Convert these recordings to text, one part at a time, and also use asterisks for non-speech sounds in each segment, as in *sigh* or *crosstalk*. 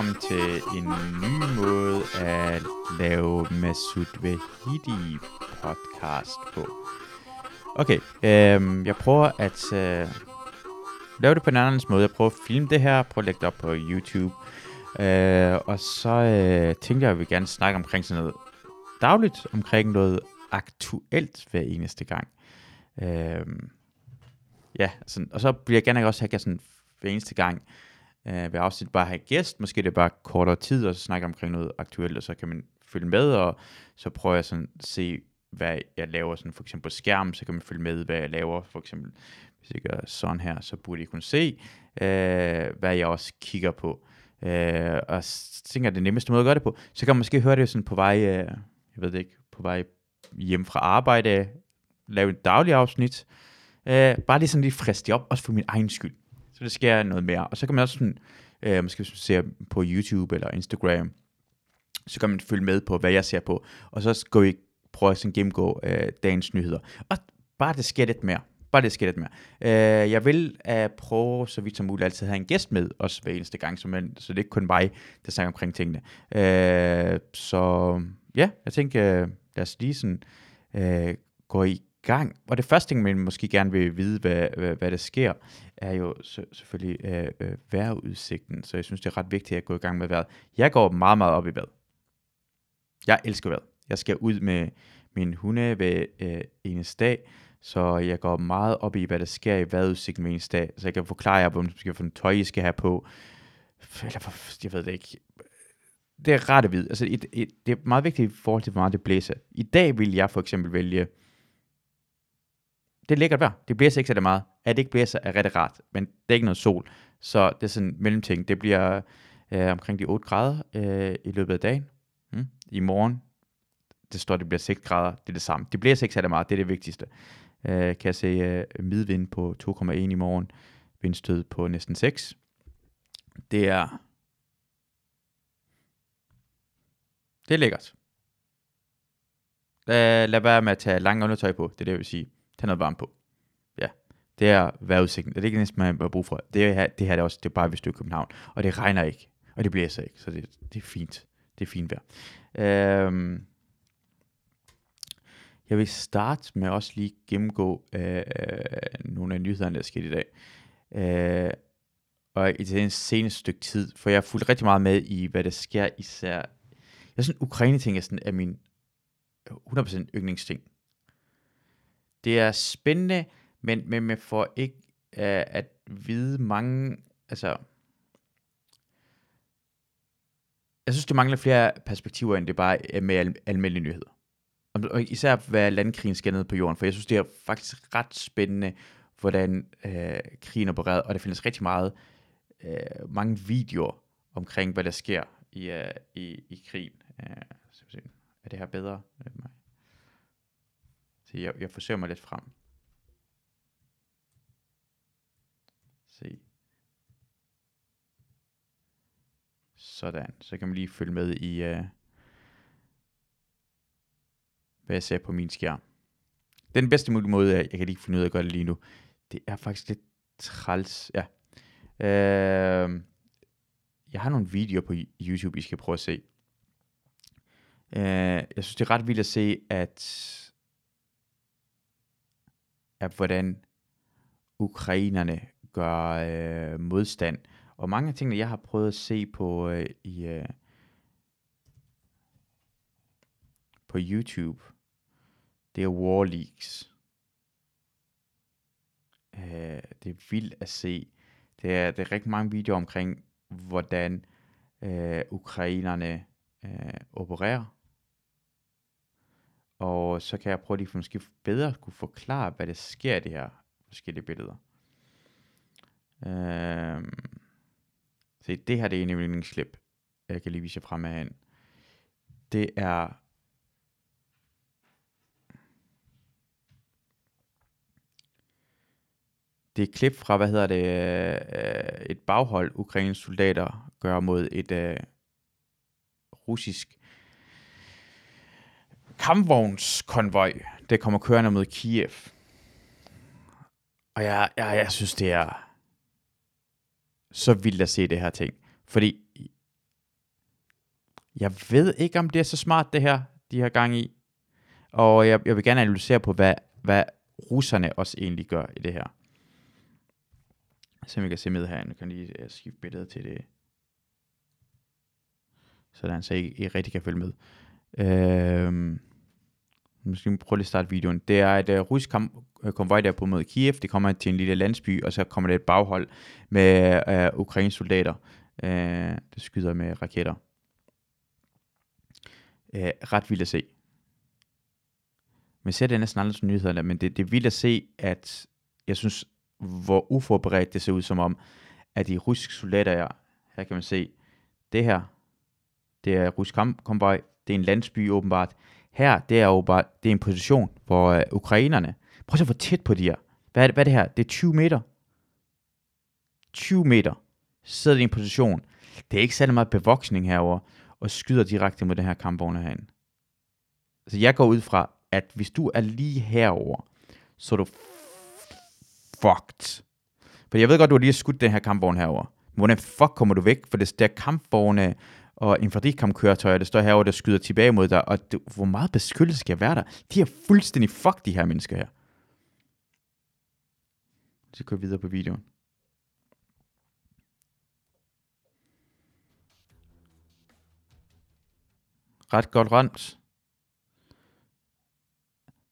Velkommen til en ny måde at lave Masud Vahidi podcast på. Okay, øh, jeg prøver at øh, lave det på en anden måde. Jeg prøver at filme det her, prøve at lægge det op på YouTube. Øh, og så øh, tænkte jeg, at vi gerne snakke omkring sådan noget dagligt, omkring noget aktuelt hver eneste gang. Øh, ja, sådan, og så vil jeg gerne også have sådan hver eneste gang øh, ved afsnit bare have gæst. Måske det er bare kortere tid, og så snakke omkring noget aktuelt, og så kan man følge med, og så prøver jeg sådan at se, hvad jeg laver sådan for eksempel på skærm, så kan man følge med, hvad jeg laver. For eksempel, hvis jeg gør sådan her, så burde I kunne se, øh, hvad jeg også kigger på. Øh, og tænker at det nemmeste måde at gøre det på, så kan man måske høre det sådan på vej, øh, jeg ved det ikke, på vej hjem fra arbejde, lave et dagligt afsnit, øh, bare lige sådan lige friske op, også for min egen skyld. Så det sker noget mere. Og så kan man også sådan, øh, måske hvis man ser på YouTube eller Instagram, så kan man følge med på, hvad jeg ser på. Og så skal vi prøve at gennemgå øh, dagens nyheder. Og bare det sker lidt mere. Bare det sker lidt mere. Øh, jeg vil øh, prøve, så vidt som muligt, altid have en gæst med, også hver eneste gang, så, man, så det er ikke kun mig, der snakker omkring tingene. Øh, så ja, jeg tænker, øh, lad os lige sådan øh, gå i gang. Og det første ting, man måske gerne vil vide, hvad, hvad, hvad der sker, er jo selvfølgelig øh, øh, vejrudsigten. Så jeg synes, det er ret vigtigt at gå i gang med vejret. Jeg går meget, meget op i vejret. Jeg elsker vejret. Jeg skal ud med min hunde ved øh, eneste dag, så jeg går meget op i, hvad der sker i vejrudsigten med eneste dag. Så jeg kan forklare jer, om skal få tøj, I skal have på. Eller, jeg ved det ikke. Det er ret at vide. Altså, et, et, det er meget vigtigt i forhold til, hvor meget det blæser. I dag vil jeg for eksempel vælge det er lækkert vejr. Det blæser ikke så meget. At det ikke blæser er rigtig rart, men det er ikke noget sol. Så det er sådan en mellemting. Det bliver øh, omkring de 8 grader øh, i løbet af dagen. Mm. I morgen, det står, det bliver 6 grader. Det er det samme. Det blæser ikke så meget. Det er det vigtigste. Øh, kan jeg se øh, midvind på 2,1 i morgen. Vindstød på næsten 6. Det er... Det er lækkert. Lad, lad være med at tage lange undertøj på. Det er det, jeg vil sige. Tag noget varmt på. Ja, det er vejrudsigten. Det er ikke næsten, man har brug for. Det, er, det her er også, det er bare, hvis du er i København. Og det regner ikke. Og det blæser ikke. Så det, det er fint. Det er fint vejr. Øhm, jeg vil starte med også lige gennemgå øh, øh nogle af nyhederne, der er sket i dag. Øh, og i det seneste stykke tid, for jeg har fulgt rigtig meget med i, hvad der sker især. Jeg synes, Ukraine-ting er, sådan, er min 100% yndlingsting det er spændende, men, men man får ikke uh, at vide mange, altså, jeg synes, det mangler flere perspektiver, end det bare er med al- almindelige nyheder. Og især hvad landkrigen skal ned på jorden, for jeg synes, det er faktisk ret spændende, hvordan øh, krigen opererer, og der findes rigtig meget, øh, mange videoer omkring, hvad der sker i, øh, i, i krigen. Øh, er det her bedre? Øh, så jeg, jeg forsøger mig lidt frem. Se. Sådan. Så kan man lige følge med i, uh, hvad jeg ser på min skærm. Den bedste mulige måde, jeg kan lige finde ud af at gøre det lige nu, det er faktisk lidt træls. Ja. Uh, jeg har nogle videoer på YouTube, I skal prøve at se. Uh, jeg synes, det er ret vildt at se, at af hvordan ukrainerne gør øh, modstand. Og mange af tingene, jeg har prøvet at se på øh, i øh, på YouTube, det er War Leaks. Øh, det er vildt at se. Det er, det er rigtig mange videoer omkring, hvordan øh, ukrainerne øh, opererer. Og så kan jeg prøve lige for måske bedre kunne forklare, hvad der sker i de her forskellige billeder. Øhm. Se, det her det er en yndlingsklip, jeg kan lige vise jer frem af Det er det er et klip fra, hvad hedder det, øh, et baghold, ukrainske soldater gør mod et uh, russisk kampvognskonvoj, der kommer kørende mod Kiev. Og jeg, jeg, jeg synes, det er... så vildt at se det her ting. Fordi jeg ved ikke, om det er så smart, det her, de har gang i. Og jeg, jeg vil gerne analysere på, hvad, hvad russerne også egentlig gør i det her. Så vi kan se med her. Nu kan lige øh, skifte billedet til det. Sådan, så I, I rigtig kan følge med. Øhm, måske prøve lige at starte videoen. Det er et uh, russisk kamp, øh, konvoj, der er på mod Kiev. Det kommer til en lille landsby, og så kommer der et baghold med uh, ukrainske soldater, uh, der skyder med raketter. Uh, ret vildt at se. Men ser det næsten aldrig som nyhederne, men det, det er vildt at se, at jeg synes, hvor uforberedt det ser ud som om, at de russiske soldater er. Her kan man se, det her, det er russisk konvoj, det er en landsby åbenbart. Her, det er jo bare, det er en position, hvor øh, ukrainerne, prøv at se hvor tæt på de er. Hvad er, det, hvad er det her? Det er 20 meter. 20 meter sidder de i en position. Det er ikke særlig meget bevoksning herover og skyder direkte mod den her kampvogn herinde. Så jeg går ud fra, at hvis du er lige herover, så er du fucked. For jeg ved godt, du har lige skudt den her kampvogn herover. Hvordan fuck kommer du væk? For det er kampvogne og infanterikampkøretøjer, der står herovre, der skyder tilbage mod dig. Og det, hvor meget beskyttelse skal være der? De er fuldstændig fuck, de her mennesker her. Så går vi videre på videoen. Ret godt ramt.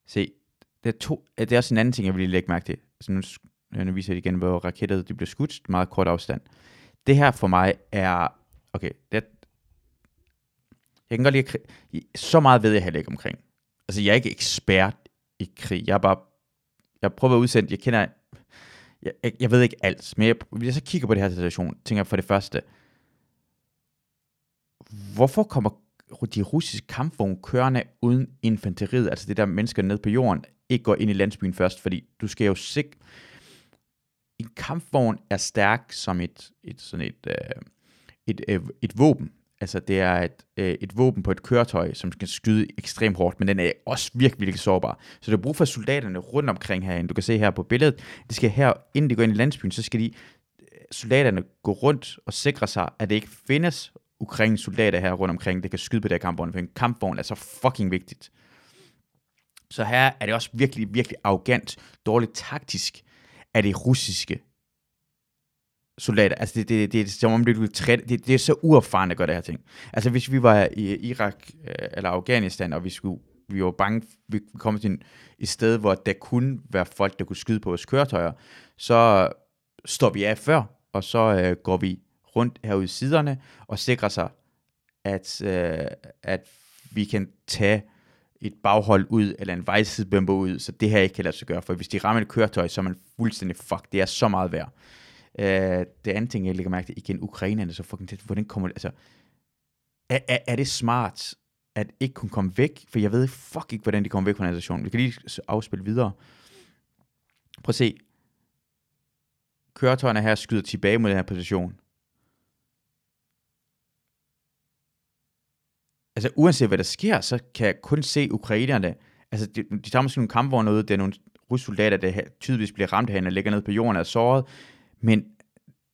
Se, det er, to, det er også en anden ting, jeg vil lige lægge mærke til. Så nu, øh, nu viser jeg igen, hvor raketter de bliver skudt, meget kort afstand. Det her for mig er, okay, det er, jeg kan godt lide krig. Så meget ved jeg heller ikke omkring. Altså, jeg er ikke ekspert i krig. Jeg er bare, jeg prøver at udsende, jeg kender, jeg, jeg, jeg ved ikke alt, men jeg, hvis jeg så kigger på det her situation, tænker jeg for det første, hvorfor kommer de russiske kampvogne kørende uden infanteriet, altså det der mennesker nede på jorden, ikke går ind i landsbyen først, fordi du skal jo sikre... En kampvogn er stærk som et, et sådan et, øh, et, et, øh, et våben. Altså det er et, øh, et våben på et køretøj, som skal skyde ekstremt hårdt, men den er også virkelig, virkelig sårbar. Så det er brug for soldaterne rundt omkring herinde. Du kan se her på billedet, de skal her, inden de går ind i landsbyen, så skal de øh, soldaterne gå rundt og sikre sig, at det ikke findes ukrainske soldater her rundt omkring, der kan skyde på der kampvogn, for en kampvogn er så fucking vigtigt. Så her er det også virkelig, virkelig arrogant, dårligt taktisk af det russiske soldater. Altså det, det, det, det er som om det, det, det er så uerfarent at gøre det her ting. Altså hvis vi var i Irak øh, eller Afghanistan, og vi skulle vi var bange, vi kom til et sted, hvor der kunne være folk, der kunne skyde på vores køretøjer, så står vi af før, og så øh, går vi rundt herude i siderne og sikrer sig, at, øh, at vi kan tage et baghold ud, eller en vejsidebombe ud, så det her ikke kan lade sig gøre, for hvis de rammer et køretøj, så er man fuldstændig fuck, det er så meget værd. Øh, det andet ting, jeg lægger mærke til, igen, Ukrainerne, så fucking tæt, hvordan kommer det, altså, er, er, er det smart, at ikke kunne komme væk, for jeg ved fuck ikke, hvordan de kommer væk fra den station. Vi kan lige afspille videre. Prøv at se, køretøjerne her skyder tilbage mod den her position. altså uanset hvad der sker, så kan jeg kun se ukrainerne, altså de, de tager måske nogle kampvogne ud, det er nogle russoldater, der tydeligvis bliver ramt herinde og ligger ned på jorden og er såret, men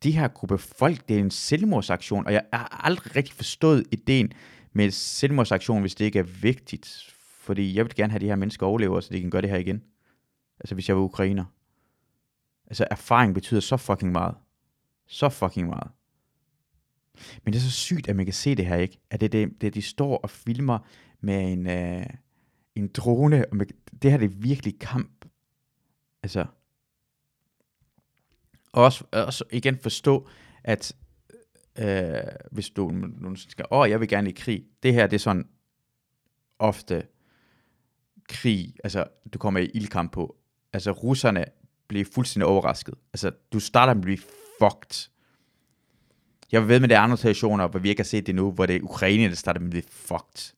de her gruppe folk, det er en selvmordsaktion, og jeg har aldrig rigtig forstået ideen med selvmordsaktion, hvis det ikke er vigtigt, fordi jeg vil gerne have de her mennesker overlever, så de kan gøre det her igen. Altså hvis jeg var ukrainer. Altså erfaring betyder så fucking meget. Så fucking meget. Men det er så sygt, at man kan se det her, ikke? At det, det, det de står og filmer med en, øh, en drone, og med, det her det er virkelig kamp. Altså, og også, også igen forstå, at øh, hvis du, du skal, åh, jeg vil gerne i krig, det her det er sådan ofte krig, altså du kommer i ildkamp på. Altså russerne bliver fuldstændig overrasket. Altså du starter med at blive fucked jeg ved med, det er andre situationer, hvor vi ikke har set det nu, hvor det er Ukraine, der starter med blive fucked.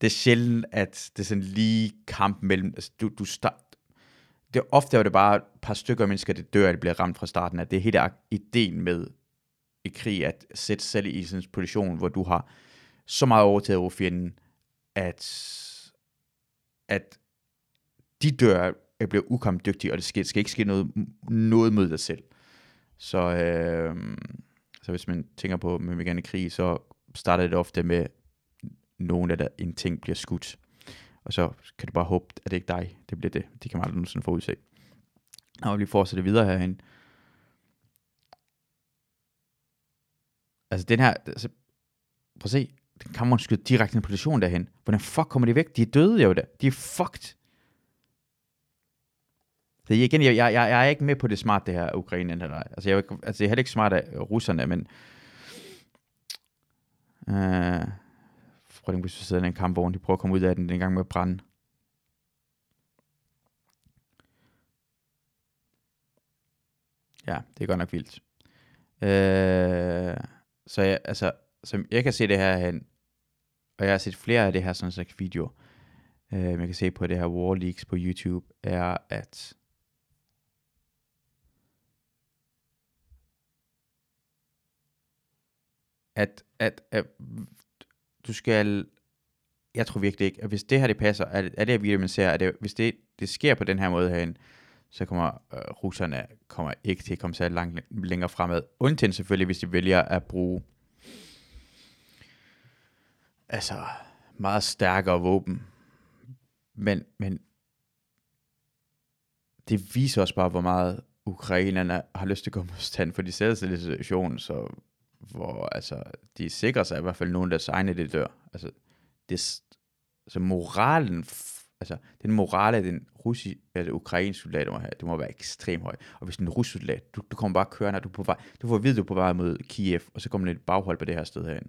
Det er sjældent, at det er sådan lige kamp mellem, altså du, du start, det ofte er det bare et par stykker af mennesker, der dør, at det bliver ramt fra starten, at det er helt ideen med i krig, at sætte selv i sådan en position, hvor du har så meget overtaget over fjenden, at, at de dør, at bliver ukampdygtige, og det skal, skal ikke ske noget, noget mod dig selv. Så, øh, så hvis man tænker på med vegan gerne krig, så starter det ofte med, nogen af der, en ting bliver skudt. Og så kan du bare håbe, at det ikke er dig, det bliver det. Det kan man aldrig nogensinde forudse. Og vi fortsætter videre herhen. Altså den her, altså, prøv at se, den kamera skyder direkte en position derhen. Hvordan fuck kommer de væk? De er døde jo der. De er fucked. Så igen, jeg, jeg, jeg er ikke med på det smart, det her Ukraine. Eller, altså, jeg, altså, jeg er heller ikke smart af russerne, men... Øh, prøv at hvis vi sidder i en kampvogn, de prøver at komme ud af den, den er gang med at brænde. Ja, det er godt nok vildt. Øh, så jeg, altså, som jeg kan se det her hen, og jeg har set flere af det her sådan slags videoer, øh, man kan se på det her War Leaks på YouTube, er at at, at, at du skal, jeg tror virkelig ikke, at hvis det her det passer, er det, er det virkelig, man ser, at det, hvis det, det sker på den her måde herinde, så kommer øh, russerne kommer ikke til at komme så langt længere fremad. Undtagen selvfølgelig, hvis de vælger at bruge altså meget stærkere våben. Men, men det viser også bare, hvor meget ukrainerne har lyst til at gå modstand, for de sætter i situation, så hvor altså, de sikrer sig i hvert fald nogen, der egne det dør. Altså, det, altså moralen, altså den morale, den russiske, altså, eller ukrainske soldat, må have, det må være ekstremt høj. Og hvis en russisk soldat, du, du kommer bare kørende, du, på vej, du får at vide, du er på vej mod Kiev, og så kommer der et baghold på det her sted herinde.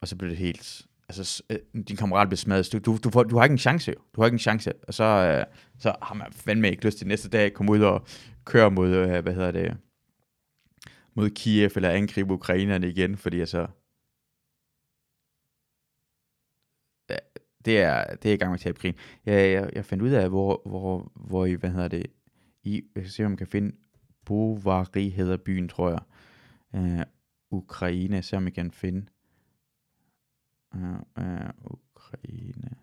Og så bliver det helt, altså øh, din kammerat bliver smadret. Du, du, du, får, du har ikke en chance, Du har ikke en chance. Og så, øh, så har man fandme ikke lyst til næste dag at komme ud og køre mod, øh, hvad hedder det, mod Kiev eller angribe ukrainerne igen, fordi altså, det er, det er i gang med at tabe krigen. Jeg, jeg, jeg fandt ud af, hvor, hvor, hvor I, hvad hedder det, i, jeg skal se, om man kan finde, Bovary hedder byen, tror jeg. Uh, Ukraine, så om I kan finde. Uh, uh, Ukraine.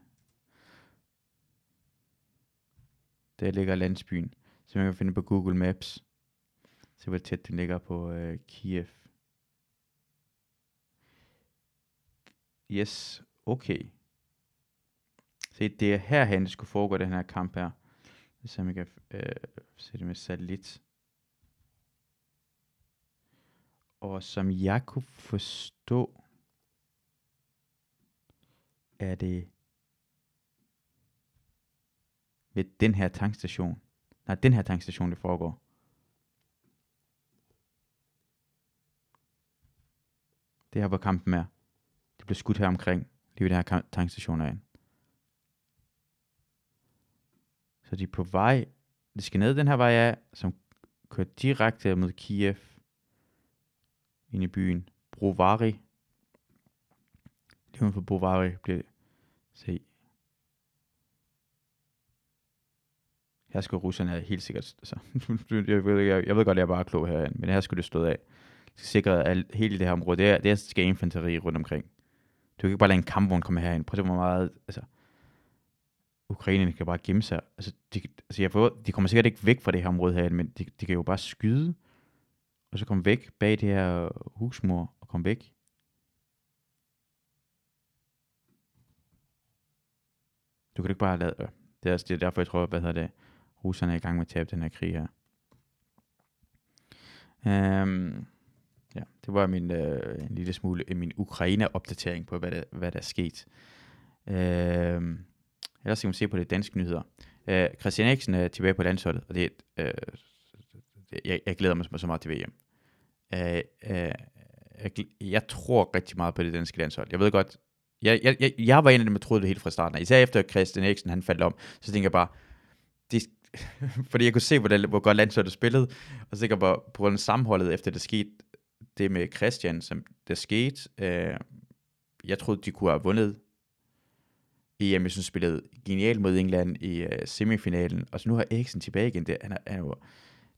Der ligger landsbyen, så man kan finde på Google Maps. Se hvor tæt den ligger på øh, Kiev. Yes, okay. Se, det er herhen, det skulle foregå, den her kamp her. Så man kan øh, sætte med satellit. Og som jeg kunne forstå, er det ved den her tankstation. Nej, den her tankstation, det foregår. Det her, hvor kampen er. Det blev skudt her omkring, lige ved den her tankstation af. Så de er på vej, de skal ned den her vej af, som kører direkte mod Kiev, ind i byen. Brovari. Lige uden for Brovari bliver se. Her skulle russerne helt sikkert, Så, *laughs* jeg, ved, jeg, jeg ved godt, at jeg er bare klog herinde, men her skulle det stå af. Skal sikre, at hele det her område, det er, det skal infanteri rundt omkring. Du kan ikke bare lade en kampvogn komme herind. Prøv at se, hvor meget, altså, ukrainerne kan bare gemme sig. Altså, de, altså jeg prøver, de kommer sikkert ikke væk fra det her område her, men de, de kan jo bare skyde, og så komme væk bag det her husmur, og komme væk. Du kan ikke bare lade... Øh, det er, det er derfor, jeg tror, hvad hedder det, russerne er i gang med at tabe den her krig her. Um, ja, det var min, øh, en lille smule øh, min Ukraine-opdatering på, hvad der, hvad der er sket. Øh, Ellers kan man se på det danske nyheder. Øh, Christian Eriksen er tilbage på landsholdet, og det, øh, jeg, jeg glæder mig så meget til VM. Øh, øh, jeg, jeg tror rigtig meget på det danske landshold. Jeg ved godt, jeg, jeg, jeg, jeg var en af dem, der troede det helt fra starten. Især efter Christian Eriksen han faldt om, så tænker jeg bare, det, *laughs* fordi jeg kunne se, hvor, hvor godt landsholdet spillede, og så tænker jeg bare, på den sammenholdet, efter det skete, det med Christian, som der skete, øh, jeg troede, de kunne have vundet EM, jeg synes, spillede genialt mod England i øh, semifinalen, og så nu har Eriksen tilbage igen. Det, han er, han er jo,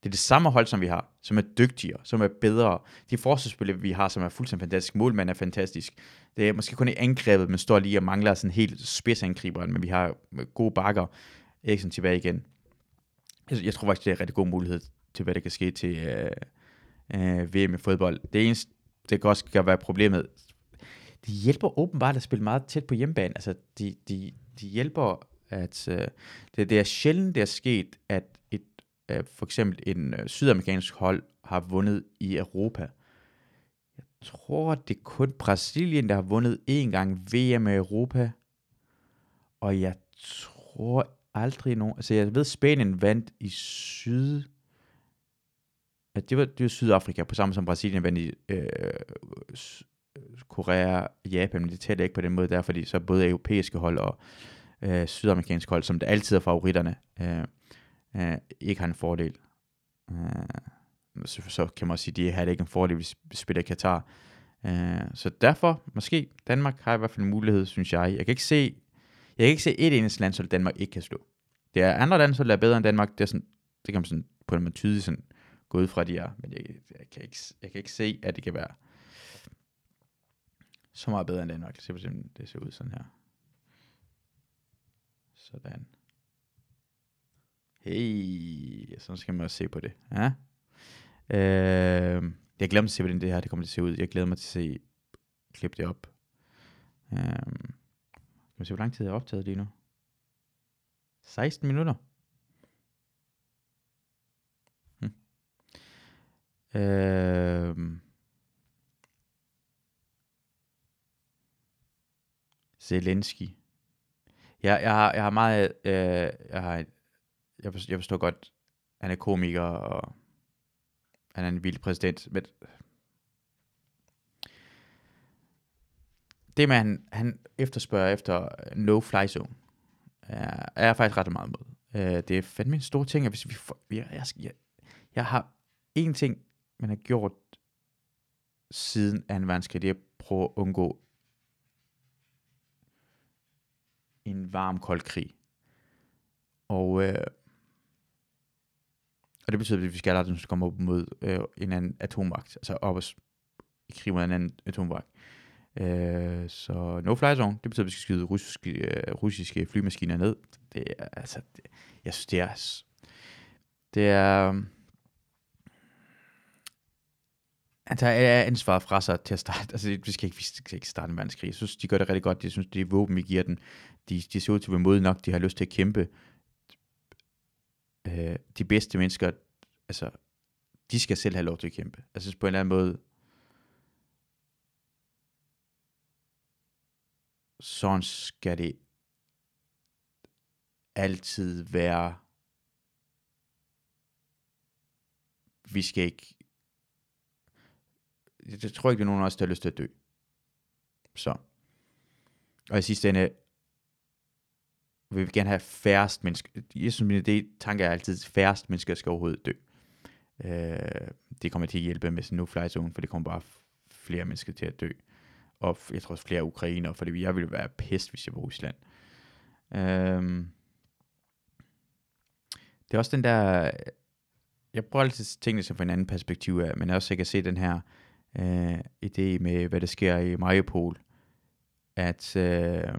det er det samme hold, som vi har, som er dygtigere, som er bedre. De forsvarsspillere, vi har, som er fuldstændig fantastisk. Målmand er fantastisk. Det er måske kun i angrebet, men står lige og mangler sådan helt spidsangriber, men vi har øh, gode bakker. Eriksen tilbage igen. Jeg, jeg tror faktisk, det er en rigtig god mulighed til hvad der kan ske til øh, øh, VM i fodbold. Det eneste, det kan også kan være problemet, de hjælper åbenbart at spille meget tæt på hjemmebane. Altså, de, de, de hjælper, at øh, det, det er sjældent, det er sket, at et, øh, for eksempel en øh, sydamerikansk hold har vundet i Europa. Jeg tror, det er kun Brasilien, der har vundet en gang VM i Europa. Og jeg tror aldrig nogen... Altså, jeg ved, Spanien vandt i syd at det var, det var Sydafrika, på samme som Brasilien vandt i øh, Korea, Japan, men det tæller ikke på den måde der, fordi så både europæiske hold og øh, sydamerikanske hold, som der altid er favoritterne, øh, øh, ikke har en fordel. Øh, så, så kan man også sige, at de har ikke en fordel, hvis vi spiller Katar. Øh, så derfor, måske, Danmark har i hvert fald en mulighed, synes jeg. Jeg kan ikke se, jeg kan ikke se et eneste land, som Danmark ikke kan slå. Det er andre lande, som er bedre end Danmark. Det, er sådan, det kan man sådan, på en måde tydeligt sådan, gå ud fra, de er. Men jeg, jeg, kan ikke, jeg kan ikke se, at det kan være så meget bedre end Danmark. Se, hvordan det ser ud sådan her. Sådan. Hey, så skal man også se på det. Ja. Øh, jeg glæder mig til at se, hvordan det her det kommer til at se ud. Jeg glæder mig til at se, klippe det op. Øh, kan man se, hvor lang tid jeg har optaget lige nu? 16 minutter. Øh, Zelensky. Jeg, jeg, har, jeg har meget, øh, jeg har, jeg forstår, jeg forstår godt, han er komiker, og han er en vild præsident, men det man, han efterspørger efter no-fly zone, er, er jeg faktisk ret meget mod. Øh, det er fandme en stor ting, at hvis vi får, jeg, jeg, jeg, jeg har en ting, man har gjort siden 2. verdenskrig, det er at prøve at undgå en varm, kold krig. Og, øh, og det betyder, at vi skal aldrig komme op mod øh, en anden atommagt, altså op i krig mod en anden atommagt. Øh, så no fly zone, det betyder, at vi skal skyde russiske, øh, russiske flymaskiner ned. Det er, altså, det, jeg synes, det er, det er, øh, Altså, han tager ansvar fra sig til at starte. Altså, vi skal ikke, vi skal ikke starte en verdenskrig. Jeg synes, de gør det rigtig godt. Jeg synes, de våben, vi giver den, de, de ser ud til at være modige nok. De har lyst til at kæmpe. Øh, de bedste mennesker, altså, de skal selv have lov til at kæmpe. Jeg synes på en eller anden måde, sådan skal det altid være. Vi skal ikke jeg tror ikke, det er nogen af os, der har lyst til at dø. Så. Og i sidste ende, vil vi gerne have færrest mennesker. Jeg synes, min idé, tanke er altid, færrest mennesker skal overhovedet dø. Øh, det kommer til at hjælpe med sådan no fly zone, for det kommer bare flere mennesker til at dø. Og jeg tror også flere ukrainer, fordi jeg ville være pest, hvis jeg var Rusland. Øh, det er også den der, jeg prøver altid at tænke det som fra en anden perspektiv af, men også jeg kan se den her, øh, Øh, idé med, hvad der sker i Mariupol, at, øh,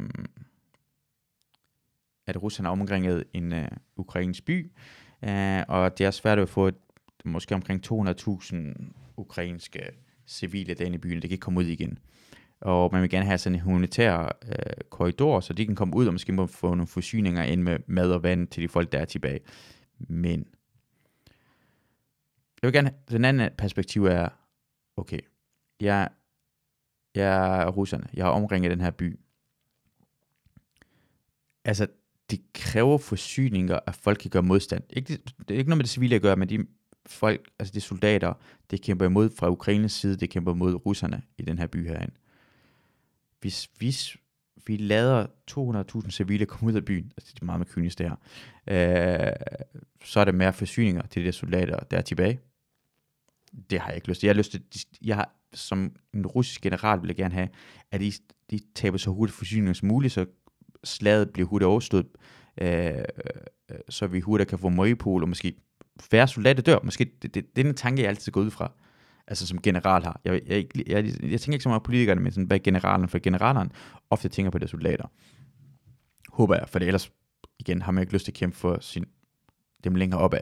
at Rusland har omkringet en øh, ukrainsk by, øh, og det er svært at få et, måske omkring 200.000 ukrainske civile derinde i byen, det kan komme ud igen. Og man vil gerne have sådan en humanitær øh, korridor, så de kan komme ud og måske må få nogle forsyninger ind med mad og vand til de folk, der er tilbage. Men jeg vil gerne, den anden perspektiv er, okay, jeg, jeg er russerne, jeg har omringet den her by. Altså, det kræver forsyninger, at folk kan gøre modstand. Ikke, det er ikke noget med det civile at gøre, men de folk, altså de soldater, det kæmper imod fra Ukraines side, det kæmper imod russerne i den her by herinde. Hvis, hvis vi lader 200.000 civile komme ud af byen, altså det er meget med kynisk det her, øh, så er der mere forsyninger til de der soldater, der er tilbage. Det har jeg ikke lyst til. Jeg har lyst til, jeg har som en russisk general ville gerne have, at de, de taber så hurtigt forsyninger som muligt, så slaget bliver hurtigt overstået, øh, øh, så vi hurtigt kan få Mariupol, og måske færre soldater dør. Måske, det, det, det er en tanke, jeg altid går ud fra, altså som general har. Jeg, jeg, jeg, jeg, jeg tænker ikke så meget på politikerne, men sådan, hvad generalen, for generalerne ofte tænker på deres soldater. Håber jeg, for ellers, igen, har man ikke lyst til at kæmpe for sin, dem længere opad.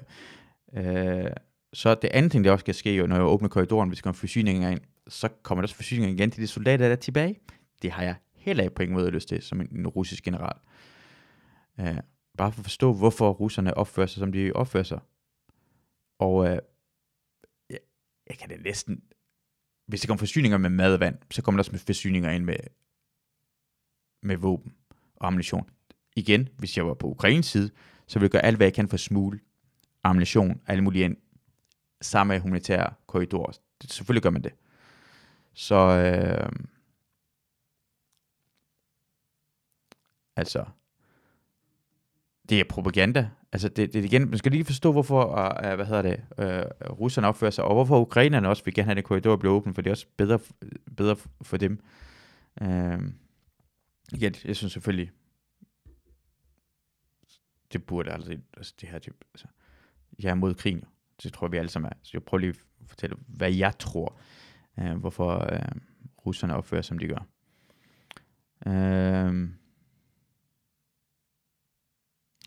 Øh, så det andet ting, der også skal ske, jo, når jeg åbner korridoren, hvis der kommer forsyninger ind, så kommer der også forsyninger igen til de soldater, der er tilbage. Det har jeg heller ikke på ingen måde lyst til, som en, en russisk general. Uh, bare for at forstå, hvorfor russerne opfører sig, som de opfører sig. Og øh, uh, jeg, jeg kan det næsten... Hvis der kommer forsyninger med mad og vand, så kommer der også med forsyninger ind med, med våben og ammunition. Igen, hvis jeg var på Ukraines side, så ville jeg gøre alt, hvad jeg kan for at smule ammunition, alle mulige samme humanitære korridor. Det, selvfølgelig gør man det. Så øh, altså, det er propaganda. Altså, det, det igen, man skal lige forstå, hvorfor, uh, hvad hedder det, uh, russerne opfører sig, og hvorfor ukrainerne også vil gerne have den korridor blive åbent, for det er også bedre, bedre for dem. Uh, igen, jeg synes selvfølgelig, det burde aldrig, altså det her, typ, altså, jeg er mod krigen, det tror vi alle sammen er. Så jeg prøver lige at fortælle, hvad jeg tror, øh, hvorfor øh, russerne opfører, som de gør. Øh,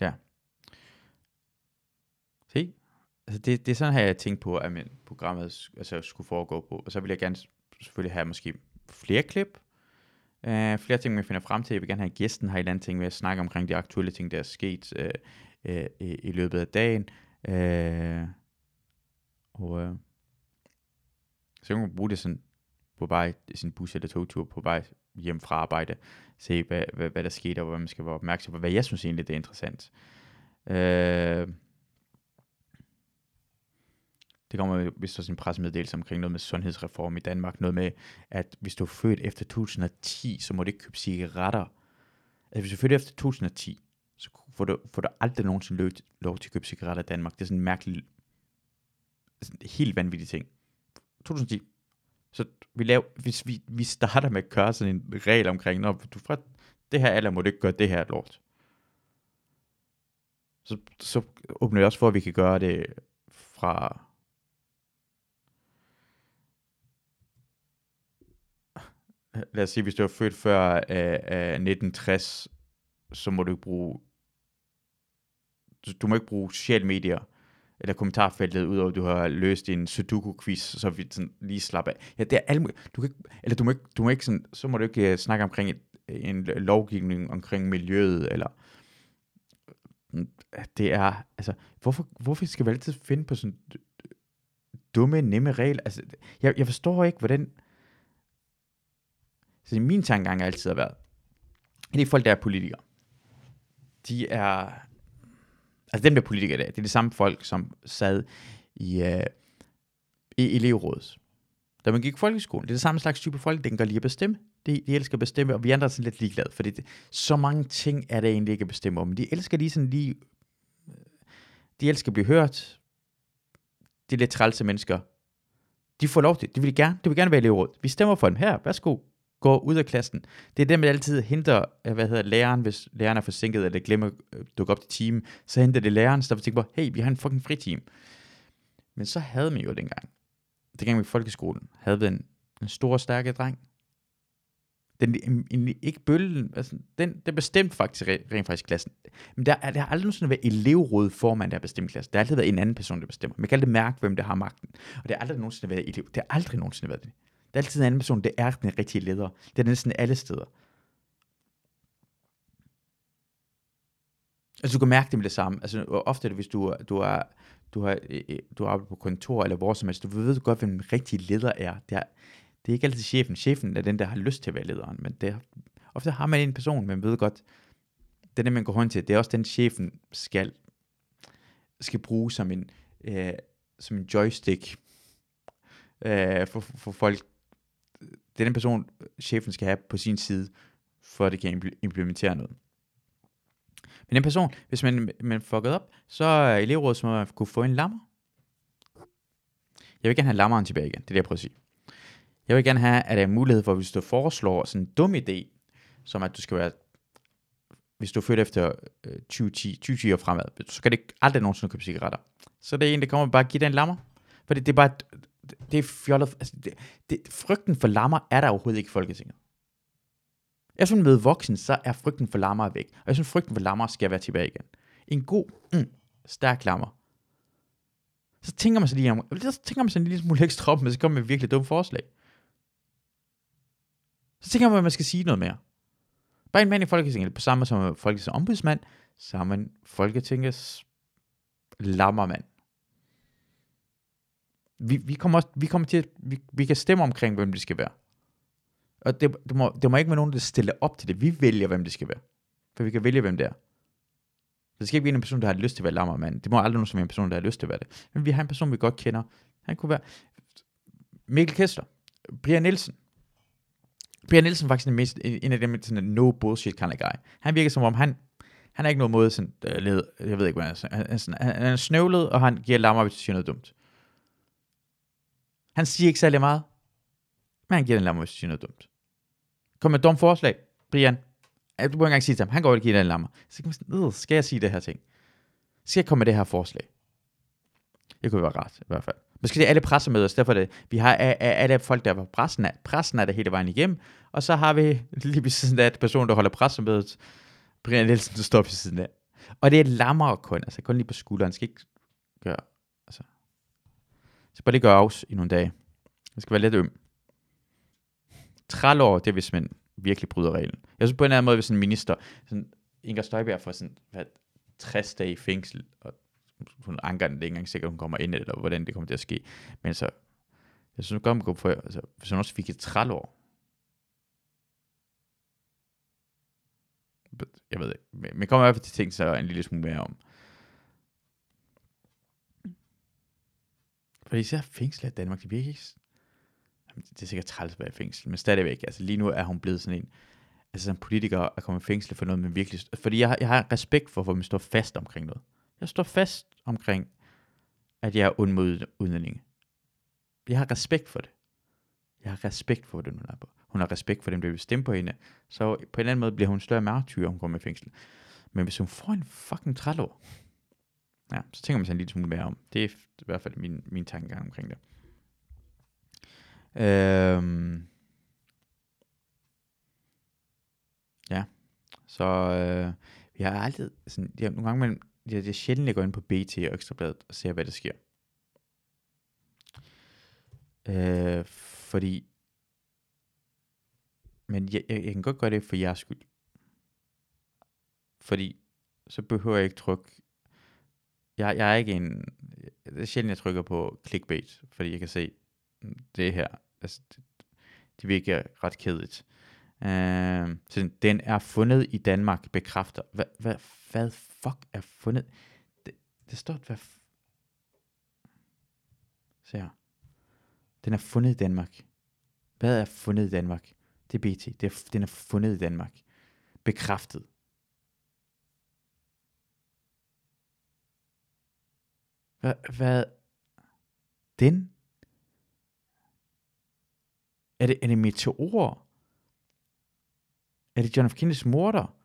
Ja. Se, altså det, det er sådan her, jeg tænkte på, at min programmet altså, skulle foregå på. Og så vil jeg gerne selvfølgelig have måske flere klip, øh, flere ting, jeg finder frem til. Jeg vil gerne have gæsten her i andet ting ved at snakke omkring de aktuelle ting, der er sket øh, øh, i, løbet af dagen. Øh, og øh, så kan man bruge det sådan på vej sin bus eller togtur på vej hjem fra arbejde, se hvad, hvad, hvad der skete, og hvad man skal være opmærksom på, hvad jeg synes egentlig det er interessant. Øh, det kommer hvis også en pressemeddelelse omkring noget med sundhedsreform i Danmark, noget med, at hvis du er født efter 2010, så må du ikke købe cigaretter. Altså hvis du er født efter 2010, så får du, får du aldrig nogensinde lov, lov til at købe cigaretter i Danmark. Det er sådan en mærkelig, helt vanvittige ting. 2010, så vi, laver, hvis vi, vi starter med at køre sådan en regel omkring, når du fra det her alder må du ikke gøre det her lort. Så, så åbner vi også for, at vi kan gøre det fra lad os sige, hvis du er født før af, af 1960, så må du ikke bruge, du må ikke bruge sociale medier eller kommentarfeltet, udover at du har løst en Sudoku-quiz, så vi sådan lige slapper af. Ja, det er alt du kan ikke, eller du må ikke, du må ikke sådan, så må du ikke uh, snakke omkring et, en lovgivning omkring miljøet, eller mm, det er, altså, hvorfor, hvorfor skal vi altid finde på sådan dumme, nemme regler? Altså, jeg, jeg forstår ikke, hvordan, så min tankegang har altid været, at de folk, der er politikere, de er, Altså dem der politikere der, det er de samme folk, som sad i, uh, i elevrådet. Da man gik i folkeskolen, det er det samme slags type folk, der kan lide at bestemme. De, de elsker at bestemme, og vi andre er sådan lidt ligeglade, fordi det, så mange ting er der egentlig ikke at bestemme om. De elsker lige sådan lige, øh, de elsker at blive hørt. De er lidt trælse mennesker. De får lov til, de vil gerne, de vil gerne være elevråd. Vi stemmer for dem her, værsgo går ud af klassen. Det er dem, der altid henter, øh, hvad hedder læreren, hvis læreren er forsinket, eller glemmer at dukke op til timen, så henter det læreren, så der tænker på, hey, vi har en fucking fri team. Men så havde man jo dengang, dengang vi i folkeskolen, havde vi en, en stor, stærke dreng. Den, en, en, ikke bøllen, altså, den, den bestemte faktisk rent faktisk klassen. Men der, der har aldrig nogensinde været elevråd formand, der har bestemt klassen. Der har altid været en anden person, der bestemmer. Man kan aldrig mærke, hvem der har magten. Og det har aldrig nogensinde været elev. Det har aldrig nogensinde været det. Det er altid en anden person, det er den rigtige leder. Det er næsten alle steder. Altså du kan mærke det med det samme. Altså ofte er det, hvis du, du er du har, du har arbejdet på kontor eller hvor som helst, du ved godt, hvem den rigtige leder er. Det er, det er ikke altid chefen. Chefen er den, der har lyst til at være lederen, men det er, ofte har man en person, man ved godt, den, er man går hånd til. Det er også den, chefen skal, skal bruge som en, øh, som en joystick øh, for, for folk, det er den person, chefen skal have på sin side, for at det kan implementere noget. Men den person, hvis man, man fucket op, så er elevrådet som at kunne få en lammer. Jeg vil gerne have lammeren tilbage igen, det er det, jeg prøver at sige. Jeg vil gerne have, at der er mulighed for, hvis du foreslår sådan en dum idé, som at du skal være, hvis du er født efter 2010, øh, 2010 og fremad, så skal det aldrig nogensinde købe cigaretter. Så det er en, der kommer bare give dig en lammer. Fordi det, det er bare det er fjollet. Altså, det, det, frygten for lammer er der overhovedet ikke i Folketinget. Jeg synes, med voksen, så er frygten for lammer væk. Og jeg synes, frygten for lammer skal være tilbage igen. En god, mm, stærk lammer. Så tænker man sig lige, om, så tænker man sig en lille smule ekstra op, men så kommer man med virkelig dumme forslag. Så tænker man, at man skal sige noget mere. Bare en mand i Folketinget, på samme som Folketingets ombudsmand, så er man Folketingets lammermand. Vi, vi, kommer, også, vi kommer til at, vi, vi kan stemme omkring, hvem det skal være. Og det, det, må, det må ikke være nogen, der stiller op til det. Vi vælger, hvem det skal være. For vi kan vælge, hvem det er. Det skal ikke være en person, der har lyst til at være lammermand. Det må aldrig nogen som en person, der har lyst til at være det. Men vi har en person, vi godt kender. Han kunne være Mikkel Kessler, Brian Nielsen. Brian Nielsen er faktisk den mest, en af dem, sådan en no bullshit kind of guy. Han virker som om, han, han er ikke noget måde sådan, øh, uh, led, jeg ved ikke, hvad han er. Han han, han er snøvlet, og han giver lammer, hvis du siger noget dumt. Han siger ikke særlig meget, men han giver den lammer, hvis siger noget dumt. Kom med et dumt forslag, Brian. Du må ikke engang sige til ham, han går og giver den lammer. Så kan man sådan, skal jeg sige det her ting? Skal jeg komme med det her forslag? Det kunne være rart, i hvert fald. Måske det er alle pressemøder, så derfor det, vi har alle folk, der var pressen, af, pressen er det hele vejen igennem, og så har vi lige ved siden af person, der holder pressemødet, Brian Nielsen, der står ved siden af. Og det er lammer kun, altså kun lige på skulderen, skal ikke gøre, så bare lige gøre afs i nogle dage. Det skal være lidt øm. Trælår, det er hvis man virkelig bryder reglen. Jeg synes på en eller anden måde, hvis en minister, sådan Inger Støjberg får sådan, hvad, 60 dage i fængsel, og hun anker den, det er ikke engang sikkert, hun kommer ind eller hvordan det kommer til at ske. Men så, jeg synes godt, man kunne få, altså, hvis hun også fik et trælår, jeg ved ikke, men kommer i hvert fald til ting, så en lille smule mere om. For især fængslet i Danmark, det virker ikke, det er sikkert træls at være i fængsel, men stadigvæk, altså lige nu er hun blevet sådan en, altså en politiker at komme i fængsel for noget, men virkelig, fordi jeg, jeg har respekt for, hvor man står fast omkring noget. Jeg står fast omkring, at jeg er ond mod udlændinge. Jeg har respekt for det. Jeg har respekt for, det, hun er på. Hun har respekt for dem, der vil stemme på hende. Så på en eller anden måde bliver hun større martyr, om hun kommer i fængsel. Men hvis hun får en fucking trælår, ja, så tænker man sig en lille smule mere om. Det er i hvert fald min, min tankegang omkring det. Øhm, ja, så øh, vi har altid, sådan, ja, nogle gange, man, det, det er sjældent, jeg går ind på BT og Ekstrabladet og ser, hvad der sker. Øh, fordi, men jeg, jeg, jeg kan godt gøre det for jeres skyld. Fordi, så behøver jeg ikke trykke, jeg, jeg er ikke en, det er sjældent, jeg trykker på clickbait, fordi jeg kan se, mm, det her, altså, det, det virker ret kedeligt. Øh, så den er fundet i Danmark, bekræfter. Hvad, hvad, hvad fuck er fundet? Det, det står, hvad... Se her. Den er fundet i Danmark. Hvad er fundet i Danmark? Det er BT. Det er, den er fundet i Danmark. Bekræftet. Hvad? hvad? Den? Er det, er det meteorer? Er det John F. Kennedys morder?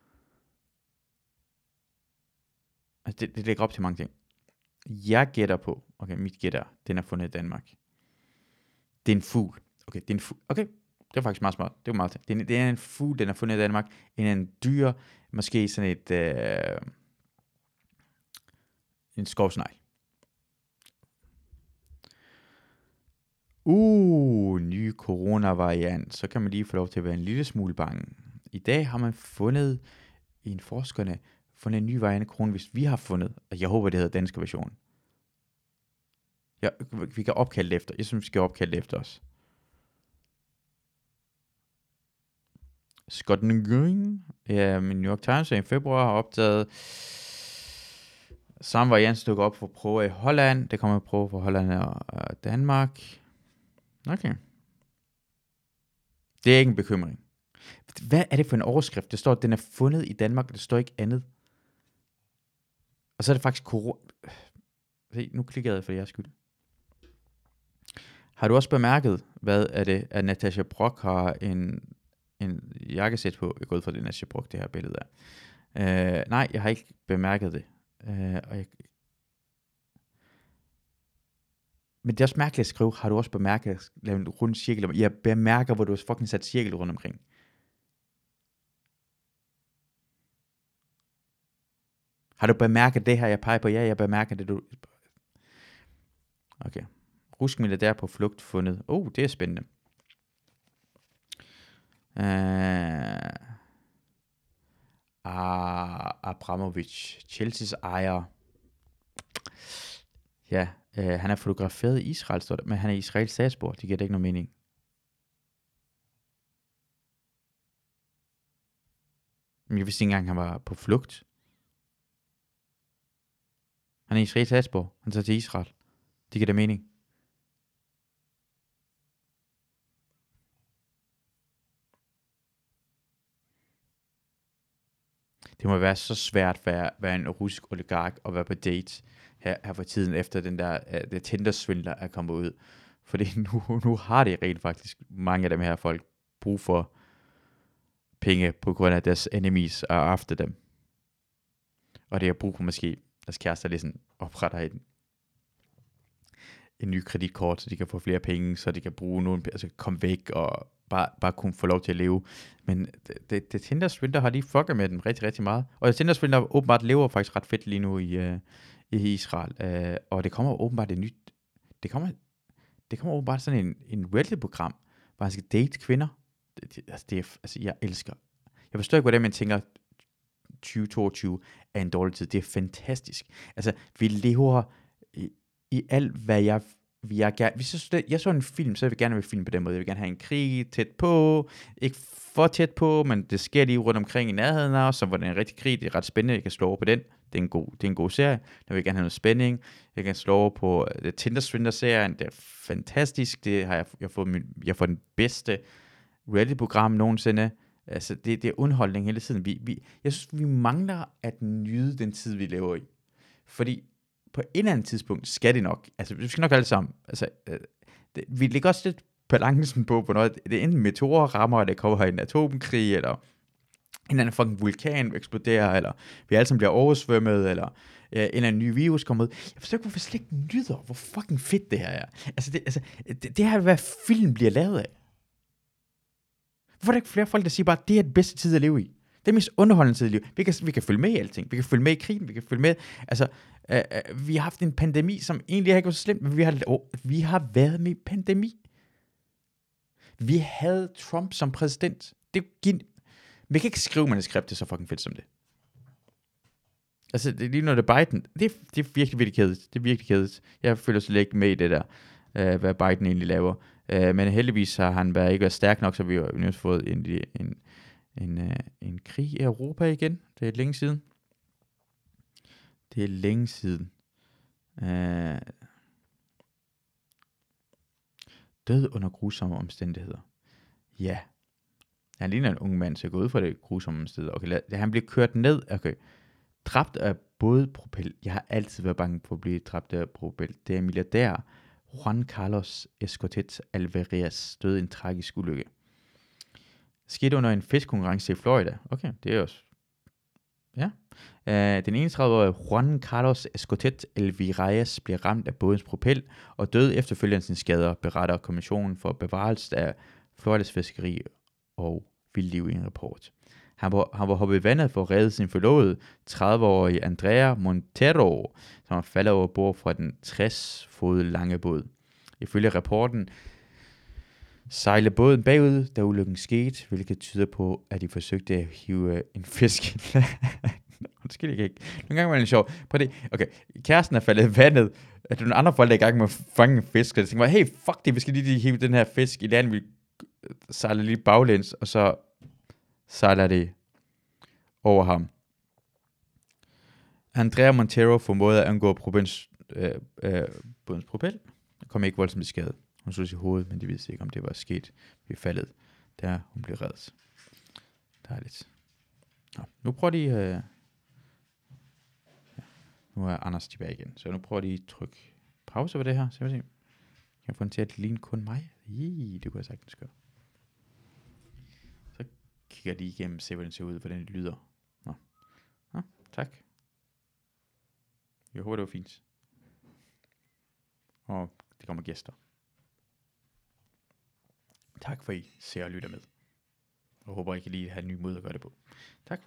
Altså, det, det lægger op til mange ting. Jeg gætter på, okay, mit gætter, den er fundet i Danmark. Det er en fugl. Okay, det er en fugl. Okay, det er faktisk meget smart. Det er meget det er, det er en fugl, den er fundet i Danmark. En, en dyr, måske sådan et, øh, en skovsnegl. Uh, ny coronavariant. Så kan man lige få lov til at være en lille smule bange. I dag har man fundet, en forskerne, fundet en ny variant af corona, hvis vi har fundet, og jeg håber, det hedder danske version. Ja, vi kan opkalde det efter. Jeg synes, vi skal opkalde det efter os. Scott Nguyen, ja, min New York Times i februar har opdaget samme variant dukker op for prøve i Holland. Det kommer prøve for Holland og Danmark. Okay. Det er ikke en bekymring. Hvad er det for en overskrift? Det står, at den er fundet i Danmark, og det står ikke andet. Og så er det faktisk corona. Se, nu klikker jeg for jeres skyld. Har du også bemærket, hvad er det, at Natasha Brock har en, en jakkesæt på? Jeg går ud fra, det Natasha Brock, det her billede er. Øh, nej, jeg har ikke bemærket det. Øh, og jeg, men det er også mærkeligt at skrive, har du også bemærket, at lave en rund cirkel? Jeg bemærker, hvor du har fucking sat cirkel rundt omkring. Har du bemærket det her, jeg peger på? Ja, jeg bemærker det. Du... Okay. Rusk milliardær på flugt fundet. Oh, det er spændende. Uh, Abramovic, Chelsea's ejer. Ja, Øh, han er fotograferet i Israel, står der, men han er israelsk statsborger. Det giver da ikke nogen mening. Men jeg vidste ikke engang, han var på flugt. Han er israelsk statsborger. Han tager til Israel. Det giver da mening. Det må være så svært at være en russisk oligark og være på date her, her for tiden, efter den der uh, det Tinder-svindler er kommet ud. Fordi *laughs* nu, nu har det rent faktisk mange af dem her folk brug for penge på grund af deres enemies og efter dem. Og det har brug for måske deres kærester lige sådan opretter en, en ny kreditkort, så de kan få flere penge, så de kan bruge nogen, altså komme væk og bare, bare kunne få lov til at leve. Men det, det, det Tinder Swindler har lige fucket med dem rigtig, rigtig meget. Og Tinder Swindler åbenbart lever faktisk ret fedt lige nu i, uh, i Israel. Uh, og det kommer åbenbart et nyt, det kommer, det kommer åbenbart sådan en, en reality-program, hvor han skal date kvinder. Det, det, altså, det er, altså, jeg elsker. Jeg forstår ikke, hvordan man tænker, 2022 er en dårlig tid. Det er fantastisk. Altså, vi lever i, alt, hvad jeg vi er gerne, hvis jeg, så, jeg så en film, så vil jeg gerne have en film på den måde. Jeg vil gerne have en krig tæt på, ikke for tæt på, men det sker lige rundt omkring i nærheden af os, så hvor det er en rigtig krig, det er ret spændende, jeg kan slå over på den. Det er en god, det er en god serie. Jeg vil gerne have noget spænding. Jeg kan slå over på uh, Tinder Swindler-serien, det er fantastisk. Det har jeg, jeg, har fået min, jeg får den bedste reality-program nogensinde. Altså, det, det er underholdning hele tiden. Vi, vi, jeg synes, vi mangler at nyde den tid, vi lever i. Fordi på et eller andet tidspunkt skal det nok, altså vi skal nok alle sammen, altså øh, det, vi ligger også lidt balancen på, hvornår det er enten meteorer rammer, eller det kommer en atomkrig, eller en eller anden fucking vulkan eksploderer, eller vi alle sammen bliver oversvømmet, eller øh, en eller anden ny virus kommer ud. Jeg forstår ikke, hvorfor jeg slet ikke nyder, hvor fucking fedt det her er. Altså, det, altså, det, det her er, hvad film bliver lavet af. Hvorfor er der ikke flere folk, der siger bare, det er det bedste tid at leve i? Det er mest underholdende tid i livet. Vi kan, vi kan følge med i alting. Vi kan følge med i krigen. Vi kan følge med. Altså, øh, øh, vi har haft en pandemi, som egentlig ikke var så slemt, men vi har, oh, vi har været med i pandemi. Vi havde Trump som præsident. Det vi kan ikke skrive manuskriptet så fucking fedt som det. Altså, det er lige når det er Biden. Det er, det er virkelig, virkelig kedeligt. Det er virkelig kedeligt. Jeg føler slet ikke med i det der, øh, hvad Biden egentlig laver. Øh, men heldigvis har han været ikke været stærk nok, så vi har nu fået en, en, en, øh, en krig i Europa igen. Det er længe siden. Det er længe siden. Øh, død under grusomme omstændigheder. Ja. Han ligner en ung mand, så jeg går ud fra det grusomme omstændigheder. Okay, lad, han bliver kørt ned. Okay. Dræbt af bådpropel. Jeg har altid været bange for at blive dræbt af propel. Det er milliardær Juan Carlos Escotet Alvarez døde i en tragisk ulykke. Skete under en fiskkonkurrence i Florida. Okay, det er også... Ja. Uh, den 31-årige Juan Carlos Escotet Alvarez blev ramt af bådens propel og døde efterfølgende sin skader, beretter Kommissionen for Bevarelse af Floridas Fiskeri og Vildliv i en rapport. Han var, han var hoppet i vandet for at redde sin forlovede, 30-årige Andrea Montero, som var faldet over bord fra den 60 fod lange båd. Ifølge rapporten sejle båden bagud, da ulykken skete, hvilket tyder på, at de forsøgte at hive øh, en fisk Undskyld, jeg kan ikke. Nogle gange var det sjov. Prøv det. Okay, kæresten er faldet i vandet. At nogle andre folk er i gang med at fange en fisk. Så jeg tænkte hey, fuck det, vi skal lige hive den her fisk i land. Vi sejler lige baglæns, og så sejler det over ham. Andrea Montero formåede at angå provins, øh, øh, bådens propel. Kom ikke voldsomt i skade. Hun slog i hovedet, men de vidste ikke, om det var sket ved faldet, da hun blev reddet. Dejligt. Nå, nu prøver de... Øh, ja, nu er Anders tilbage igen, så nu prøver de at trykke pause på det her. Så jeg se. Jeg får den til at ligne kun mig. I, det kunne jeg sagtens gøre. Så kigger de igennem, se hvordan det ser ud, hvordan det lyder. Nå. Nå, tak. Jeg håber, det var fint. Og det kommer gæster. Tak for I ser og lytter med. Jeg håber, I kan lige have en ny måde at gøre det på. Tak.